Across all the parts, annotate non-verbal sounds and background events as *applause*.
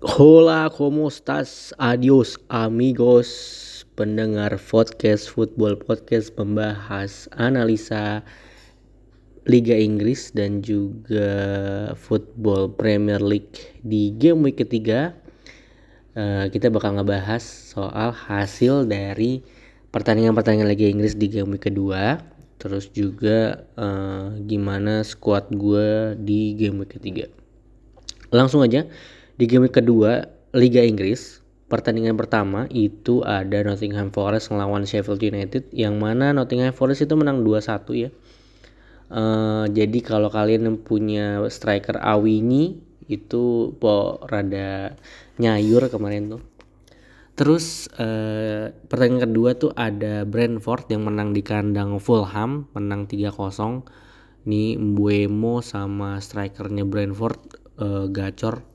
Hola, ¿cómo estás? Adios, amigos. Pendengar podcast football podcast membahas analisa Liga Inggris dan juga football Premier League di game week ketiga. Uh, kita bakal ngebahas soal hasil dari pertandingan-pertandingan Liga Inggris di game week kedua. Terus juga uh, gimana squad gue di game week ketiga. Langsung aja di game kedua Liga Inggris, pertandingan pertama itu ada Nottingham Forest melawan Sheffield United yang mana Nottingham Forest itu menang 2-1 ya. Uh, jadi kalau kalian punya striker Awini itu po rada nyayur kemarin tuh. Terus uh, pertandingan kedua tuh ada Brentford yang menang di kandang Fulham, menang 3-0. Nih Mbuemo sama strikernya Brentford uh, gacor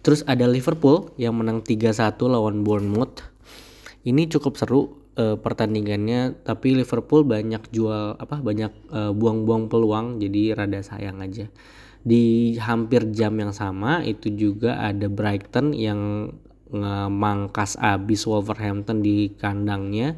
Terus ada Liverpool yang menang 3-1 lawan Bournemouth. Ini cukup seru uh, pertandingannya, tapi Liverpool banyak jual apa banyak uh, buang-buang peluang jadi rada sayang aja. Di hampir jam yang sama itu juga ada Brighton yang ngemangkas abis Wolverhampton di kandangnya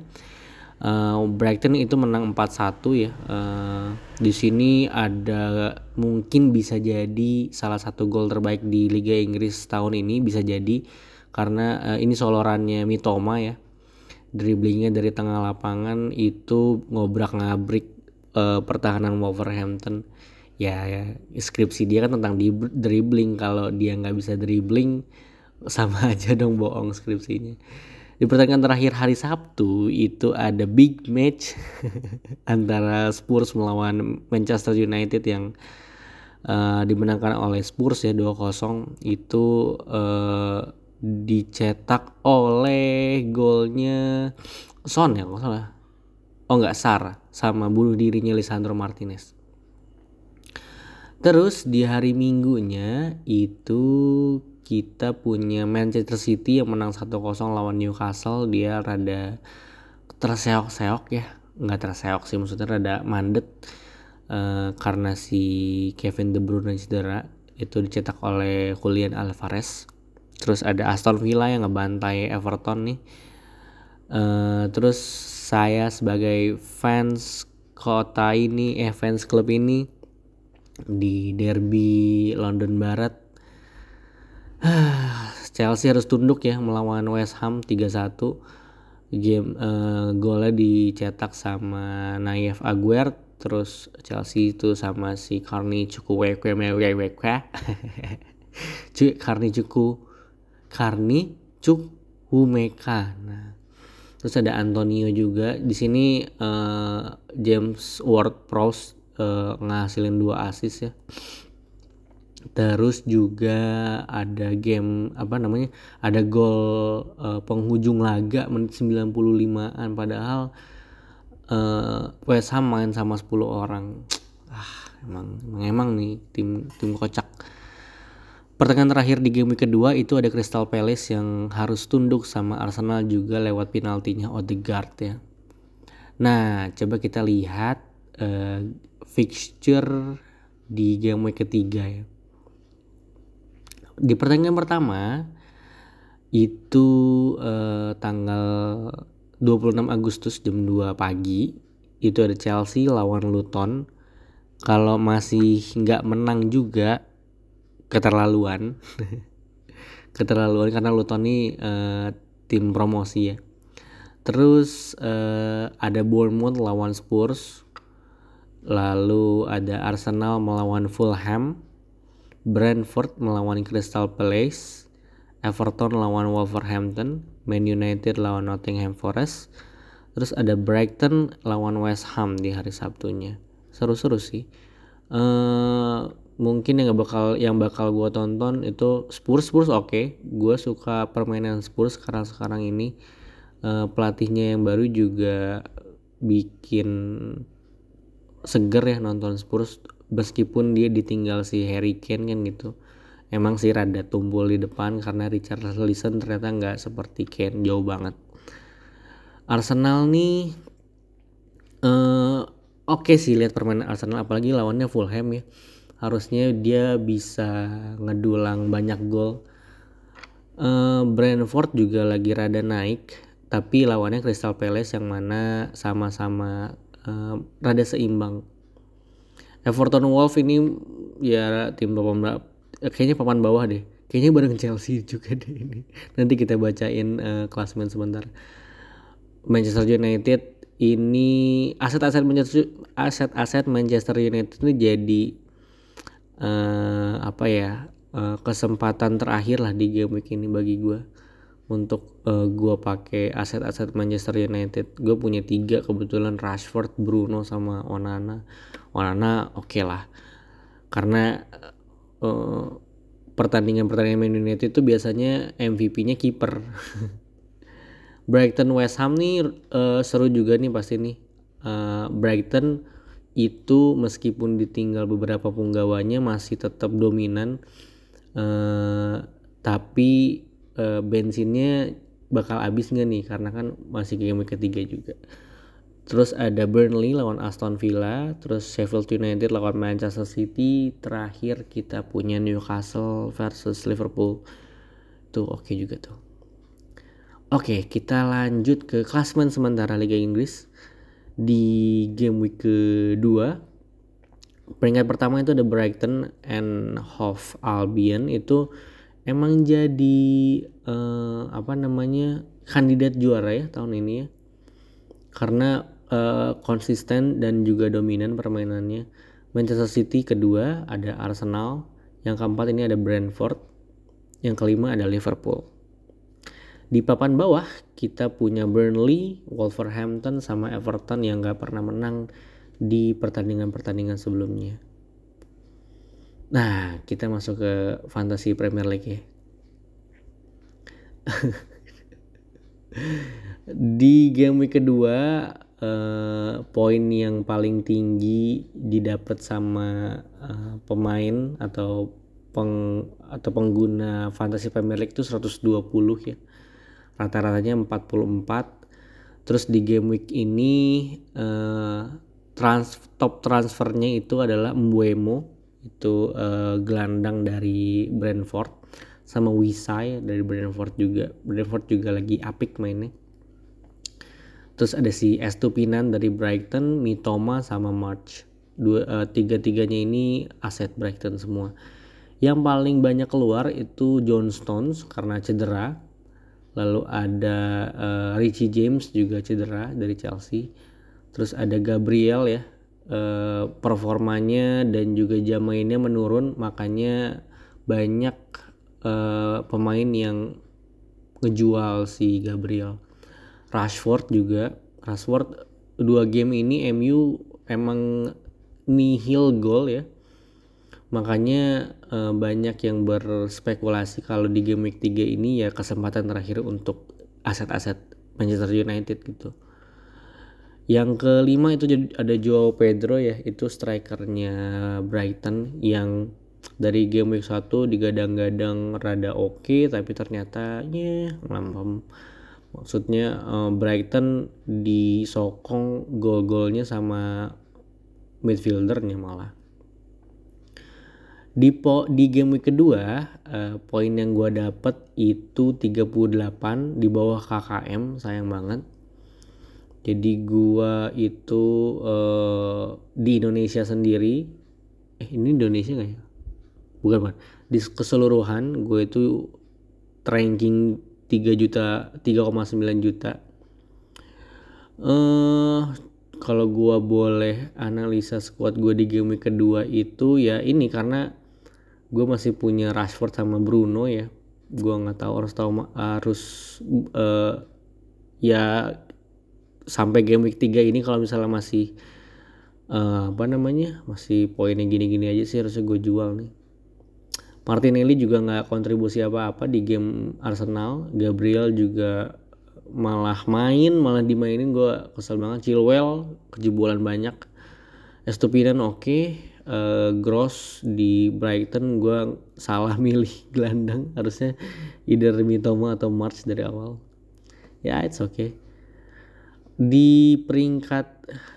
uh, Brighton itu menang 4-1 ya. Uh, di sini ada mungkin bisa jadi salah satu gol terbaik di Liga Inggris tahun ini bisa jadi karena uh, ini solorannya Mitoma ya. Dribblingnya dari tengah lapangan itu ngobrak-ngabrik uh, pertahanan Wolverhampton. Ya, ya, skripsi dia kan tentang dribbling kalau dia nggak bisa dribbling *laughs* sama aja dong bohong skripsinya di pertandingan terakhir hari Sabtu itu ada big match *laughs* antara Spurs melawan Manchester United yang uh, dimenangkan oleh Spurs ya 2-0 itu uh, dicetak oleh golnya Son ya kalau salah. Oh nggak Sar sama bunuh dirinya Lisandro Martinez. Terus di hari Minggunya itu kita punya Manchester City yang menang 1-0 lawan Newcastle dia rada terseok-seok ya. Nggak terseok sih maksudnya rada mandet uh, karena si Kevin De Bruyne cedera itu dicetak oleh Julian Alvarez. Terus ada Aston Villa yang ngebantai Everton nih. Uh, terus saya sebagai fans kota ini eh fans klub ini di derby London Barat *sighs* Chelsea harus tunduk ya melawan West Ham 3-1 game uh, golnya dicetak sama Naif Aguer terus Chelsea itu sama si Carney Chukwuemeka *laughs* Cuy Carney Cuku Carney Chukwuemeka nah terus ada Antonio juga. Di sini uh, James Ward-Prowse uh, ngasilin dua assist ya terus juga ada game apa namanya ada gol uh, penghujung laga menit 95-an padahal uh, West Ham main sama 10 orang. Ah emang emang, emang nih tim tim kocak. Pertandingan terakhir di game kedua itu ada Crystal Palace yang harus tunduk sama Arsenal juga lewat penaltinya Odegaard ya. Nah coba kita lihat uh, fixture di game week ketiga ya di pertandingan pertama itu eh, tanggal 26 Agustus jam 2 pagi itu ada Chelsea lawan Luton. Kalau masih nggak menang juga keterlaluan. *laughs* Keterlaluan karena Luton ini eh, tim promosi ya. Terus eh, ada Bournemouth lawan Spurs lalu ada Arsenal melawan Fulham Brentford melawan Crystal Palace, Everton lawan Wolverhampton, Man United lawan Nottingham Forest, terus ada Brighton lawan West Ham di hari Sabtunya. Seru-seru sih. Uh, mungkin yang bakal yang bakal gue tonton itu Spurs Spurs oke okay. gue suka permainan Spurs sekarang sekarang ini uh, pelatihnya yang baru juga bikin seger ya nonton Spurs meskipun dia ditinggal si Harry Kane kan gitu emang sih rada tumpul di depan karena Richard Lison ternyata nggak seperti Kane jauh banget. Arsenal nih uh, oke okay sih lihat permainan Arsenal apalagi lawannya Fulham ya. Harusnya dia bisa ngedulang banyak gol. Uh, Brentford juga lagi rada naik tapi lawannya Crystal Palace yang mana sama-sama uh, rada seimbang Everton Wolf ini ya tim papan kayaknya papan bawah deh. Kayaknya bareng Chelsea juga deh ini. Nanti kita bacain uh, klasmen sebentar. Manchester United ini aset-aset Manchester aset-aset Manchester United ini jadi uh, apa ya uh, kesempatan terakhir lah di game week ini bagi gue untuk uh, gue pakai aset-aset Manchester United. Gue punya tiga kebetulan Rashford, Bruno sama Onana Onana oke okay lah. Karena uh, pertandingan-pertandingan Man United itu biasanya MVP-nya kiper. *laughs* Brighton West Ham nih uh, seru juga nih pasti nih. Uh, Brighton itu meskipun ditinggal beberapa punggawanya masih tetap dominan uh, tapi uh, bensinnya bakal habis nggak nih? Karena kan masih game ketiga juga. Terus ada Burnley lawan Aston Villa, terus Sheffield United lawan Manchester City, terakhir kita punya Newcastle versus Liverpool. Tuh oke okay juga tuh. Oke, okay, kita lanjut ke klasmen sementara Liga Inggris. Di game week kedua, peringkat pertama itu ada Brighton and Hove Albion itu emang jadi uh, apa namanya kandidat juara ya tahun ini ya karena uh, konsisten dan juga dominan permainannya Manchester City kedua ada Arsenal yang keempat ini ada Brentford yang kelima ada Liverpool di papan bawah kita punya Burnley, Wolverhampton sama Everton yang gak pernah menang di pertandingan-pertandingan sebelumnya. Nah, kita masuk ke Fantasy Premier League ya. *laughs* di game week kedua uh, poin yang paling tinggi didapat sama uh, pemain atau peng atau pengguna Fantasy Premier League itu 120 ya. Rata-ratanya 44. Terus di game week ini uh, trans top transfernya itu adalah Mbuemo itu uh, gelandang dari Brentford sama Wisai dari Brentford juga Brentford juga lagi apik mainnya terus ada si Estupinan dari Brighton Mitoma sama March. Dua uh, tiga tiganya ini aset Brighton semua. Yang paling banyak keluar itu John Stones karena cedera. Lalu ada uh, Richie James juga cedera dari Chelsea. Terus ada Gabriel ya uh, performanya dan juga jam mainnya menurun makanya banyak uh, pemain yang ngejual si Gabriel Rashford juga. Rashford dua game ini MU emang nihil gol ya. Makanya uh, banyak yang berspekulasi kalau di game week 3 ini ya kesempatan terakhir untuk aset-aset Manchester United gitu. Yang kelima itu ada Joao Pedro ya, itu strikernya Brighton yang dari game week 1 digadang-gadang rada oke okay, tapi ternyata ya ngelampam. Maksudnya uh, Brighton disokong gol-golnya sama midfieldernya malah. Di po di game week kedua, uh, poin yang gua dapet itu 38 di bawah KKM, sayang banget. Jadi gua itu uh, di Indonesia sendiri eh ini Indonesia nggak ya? Bukan bukan. Di keseluruhan gue itu ranking 3 juta 3,9 juta. Eh uh, kalau gue boleh analisa squad gue di game kedua itu ya ini karena gue masih punya Rashford sama Bruno ya. Gue nggak tahu harus tahu harus uh, ya sampai game week 3 ini kalau misalnya masih uh, apa namanya masih poinnya gini-gini aja sih harusnya gue jual nih Martinelli juga nggak kontribusi apa-apa di game Arsenal. Gabriel juga malah main malah dimainin. Gue kesel banget. Chilwell kejebolan banyak. Estupinan oke. Okay. uh, Gross di Brighton gue salah milih *laughs* gelandang. Harusnya either Mitoma atau March dari awal. Ya yeah, it's okay. Di peringkat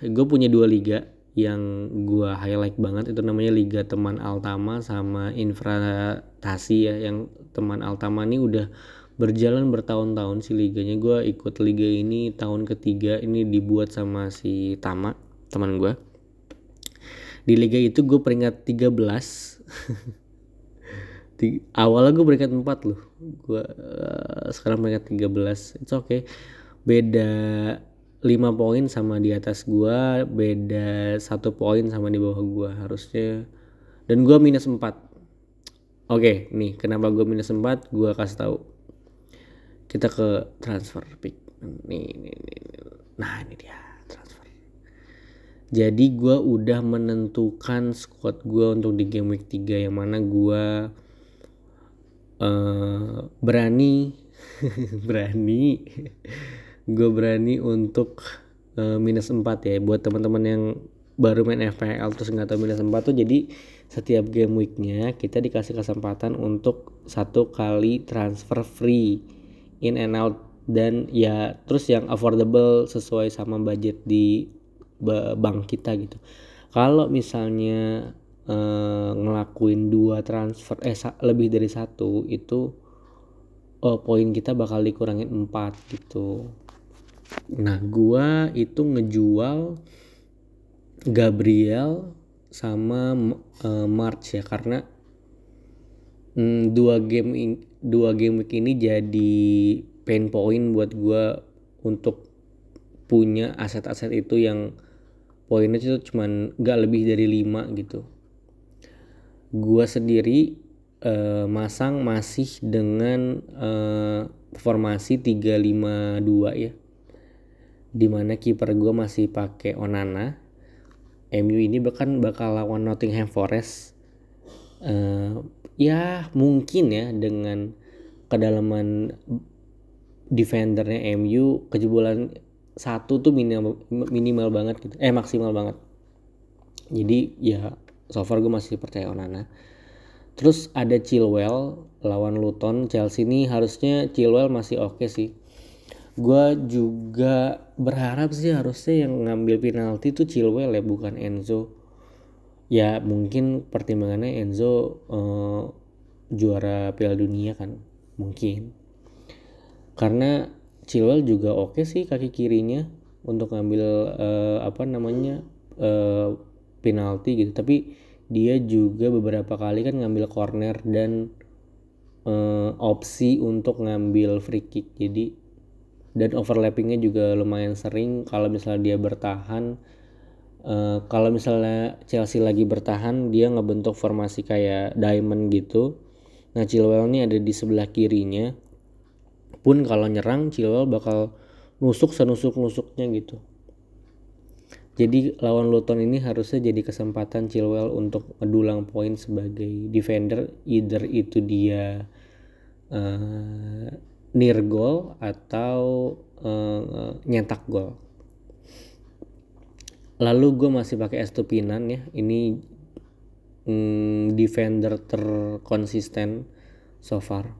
gue punya dua liga yang gua highlight banget itu namanya Liga Teman Altama sama Infratasi ya yang Teman Altama ini udah berjalan bertahun-tahun si liganya. Gue ikut liga ini tahun ketiga ini dibuat sama si Tama teman gue di liga itu gue peringkat 13 *laughs* awalnya gue peringkat 4 loh. Gue uh, sekarang peringkat 13 it's okay. Beda 5 poin sama di atas gue beda satu poin sama di bawah gue harusnya. Dan gue minus 4 oke okay, nih kenapa gue minus 4 gue kasih tahu. Kita ke transfer pick. Nih, nih, nih. nah ini dia transfer. Jadi gue udah menentukan squad gue untuk di game week 3 yang mana gue uh, berani *laughs* berani gue berani untuk uh, minus 4 ya buat teman-teman yang baru main FPL terus nggak tahu minus 4 tuh jadi setiap game weeknya kita dikasih kesempatan untuk satu kali transfer free in and out dan ya terus yang affordable sesuai sama budget di bank kita gitu. Kalau misalnya eh, ngelakuin dua transfer eh lebih dari satu itu oh, poin kita bakal dikurangin empat gitu. Nah, gua itu ngejual Gabriel sama uh, March ya karena mm, dua game in, dua game week ini jadi pain point buat gue untuk punya aset-aset itu yang poinnya itu cuman gak lebih dari 5 gitu. Gue sendiri uh, masang masih dengan uh, formasi 352 ya di mana kiper gue masih pakai Onana. MU ini bahkan bakal lawan Nottingham Forest. Uh, ya mungkin ya dengan kedalaman defendernya MU kejebolan satu tuh minimal minimal banget gitu. Eh maksimal banget. Jadi ya so far gue masih percaya Onana. Terus ada Chilwell lawan Luton. Chelsea ini harusnya Chilwell masih oke okay sih. Gue juga berharap sih harusnya yang ngambil penalti itu Chilwell ya bukan Enzo. Ya mungkin pertimbangannya Enzo uh, juara Piala Dunia kan mungkin. Karena Chilwell juga oke okay sih kaki kirinya untuk ngambil uh, apa namanya uh, penalti gitu. Tapi dia juga beberapa kali kan ngambil corner dan uh, opsi untuk ngambil free kick. Jadi dan overlappingnya juga lumayan sering. Kalau misalnya dia bertahan uh, kalau misalnya Chelsea lagi bertahan dia ngebentuk formasi kayak diamond gitu. Nah Chilwell ini ada di sebelah kirinya. Pun kalau nyerang Chilwell bakal nusuk senusuk-nusuknya gitu. Jadi lawan Luton ini harusnya jadi kesempatan Chilwell untuk mendulang poin sebagai defender, either itu dia uh, near goal atau uh, nyetak gol. Lalu gue masih pakai Estupinan ya, ini mm, defender terkonsisten so far.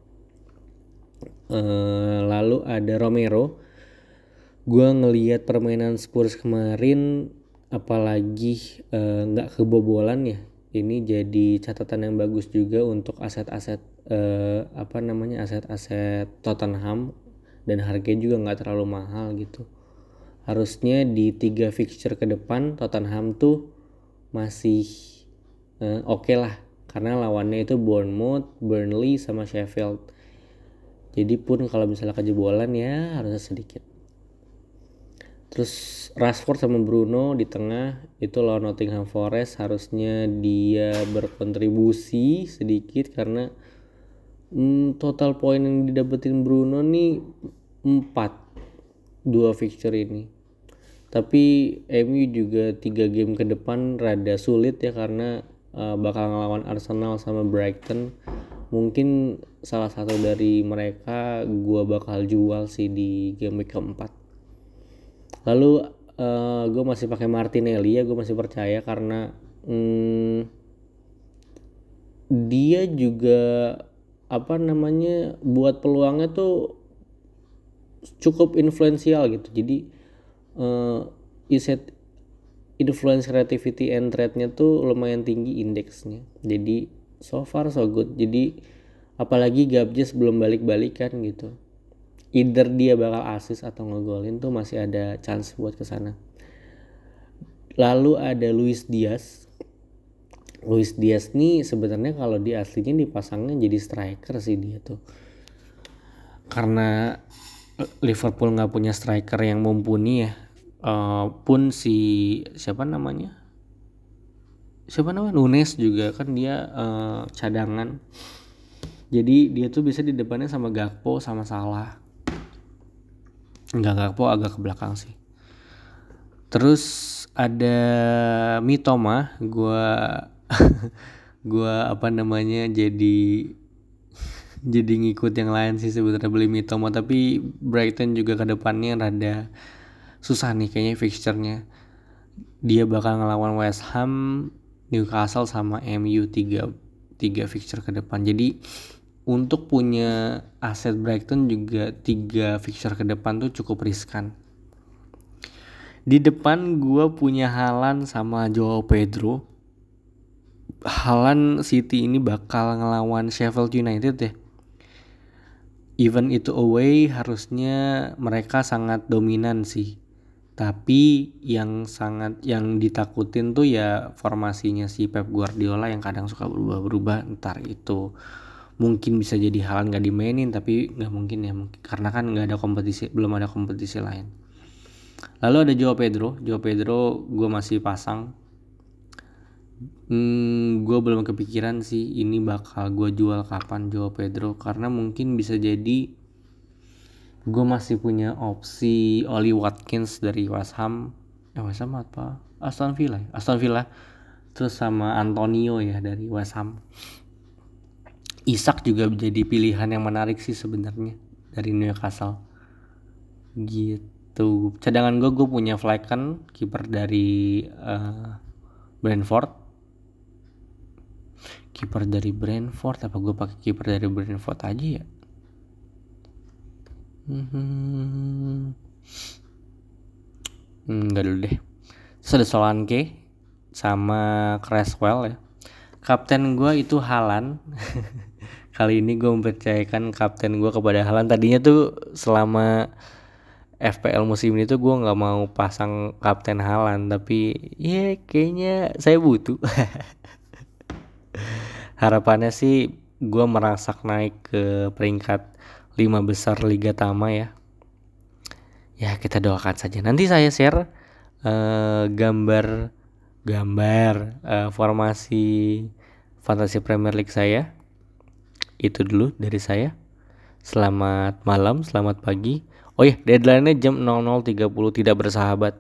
Uh, lalu ada Romero. Gue ngeliat permainan Spurs kemarin apalagi eh, nggak uh, kebobolan ya ini jadi catatan yang bagus juga untuk aset-aset uh, apa namanya aset-aset Tottenham dan harganya juga nggak terlalu mahal gitu. Harusnya di tiga fixture ke depan Tottenham tuh masih uh, oke okay lah karena lawannya itu Bournemouth, Burnley sama Sheffield. Jadi pun kalau misalnya kejebolan ya harusnya sedikit terus Rashford sama Bruno di tengah itu lawan Nottingham Forest. Harusnya dia berkontribusi sedikit karena hmm, total poin yang didapetin Bruno nih 4 dua fixture ini. Tapi MU juga tiga game ke depan rada sulit ya karena uh, bakal ngelawan Arsenal sama Brighton. Mungkin salah satu dari mereka gua bakal jual sih di game week keempat lalu uh, eh, gue masih pakai Martinelli ya gue masih percaya karena hmm, dia juga apa namanya buat peluangnya tuh cukup influensial gitu. Jadi uh, Iset influence creativity and trade-nya tuh lumayan tinggi indeksnya. Jadi so far so good. Jadi apalagi Gabjes belum balik-balikan gitu either dia bakal asis atau ngegolin tuh masih ada chance buat ke sana lalu ada Luis Diaz. Luis Diaz nih sebenarnya kalau di aslinya dipasangnya jadi striker sih dia tuh. Karena Liverpool nggak punya striker yang mumpuni ya. Uh, pun si siapa namanya? Siapa namanya? Nunes juga kan dia uh, cadangan. Jadi dia tuh bisa di depannya sama Gakpo sama Salah enggak Gakpo agak ke belakang sih. Terus ada Mitoma gua *laughs* gua apa namanya jadi *laughs* jadi ngikut yang lain sih sebenarnya beli Mitoma tapi Brighton juga ke depannya rada susah nih kayaknya fixturenya. Dia bakal ngelawan West Ham Newcastle sama MU tiga tiga fixture ke depan. Jadi untuk punya aset Brighton juga tiga fixture ke depan tuh cukup riskan. Di depan gue punya Halan sama Joao Pedro. Halan City ini bakal ngelawan Sheffield United ya even itu away harusnya mereka sangat dominan sih. Tapi yang sangat yang ditakutin tuh ya formasinya si Pep Guardiola yang kadang suka berubah-berubah ntar itu mungkin bisa jadi hal nggak dimainin tapi nggak mungkin ya. Mungkin karena kan nggak ada kompetisi belum ada kompetisi lain. Lalu ada Joao Pedro. Joao Pedro gue masih pasang. Hmm, gue belum kepikiran sih ini bakal gue jual kapan Joao Pedro karena mungkin bisa jadi gue masih punya opsi Oli Watkins dari West Ham. Eh West Ham apa? Aston Villa ya? Aston Villa. Terus sama Antonio ya dari West Ham Isak juga menjadi pilihan yang menarik sih sebenarnya dari Newcastle gitu cadangan gue gue punya Flecken kiper dari uh, Brentford kiper dari Brentford apa gue pakai kiper dari Brentford aja ya Hmm. Enggak dulu deh. Ada Solanke sama Creswell ya. Kapten gue itu Halan. *laughs* Kali ini gue mempercayakan kapten gue kepada Halan. Tadinya tuh selama FPL musim ini tuh gue nggak mau pasang kapten Halan, tapi ya kayaknya saya butuh. *laughs* Harapannya sih gue merasak naik ke peringkat lima besar Liga Tama ya. Ya kita doakan saja. Nanti saya share uh, gambar gambar uh, formasi fantasi Premier League saya. Itu dulu dari saya. Selamat malam, selamat pagi. Oh ya, deadline-nya jam 00.30 tidak bersahabat.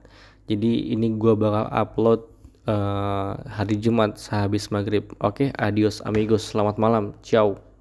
Jadi ini gue bakal upload uh, hari Jumat sehabis maghrib. Oke, adios amigos, selamat malam, ciao.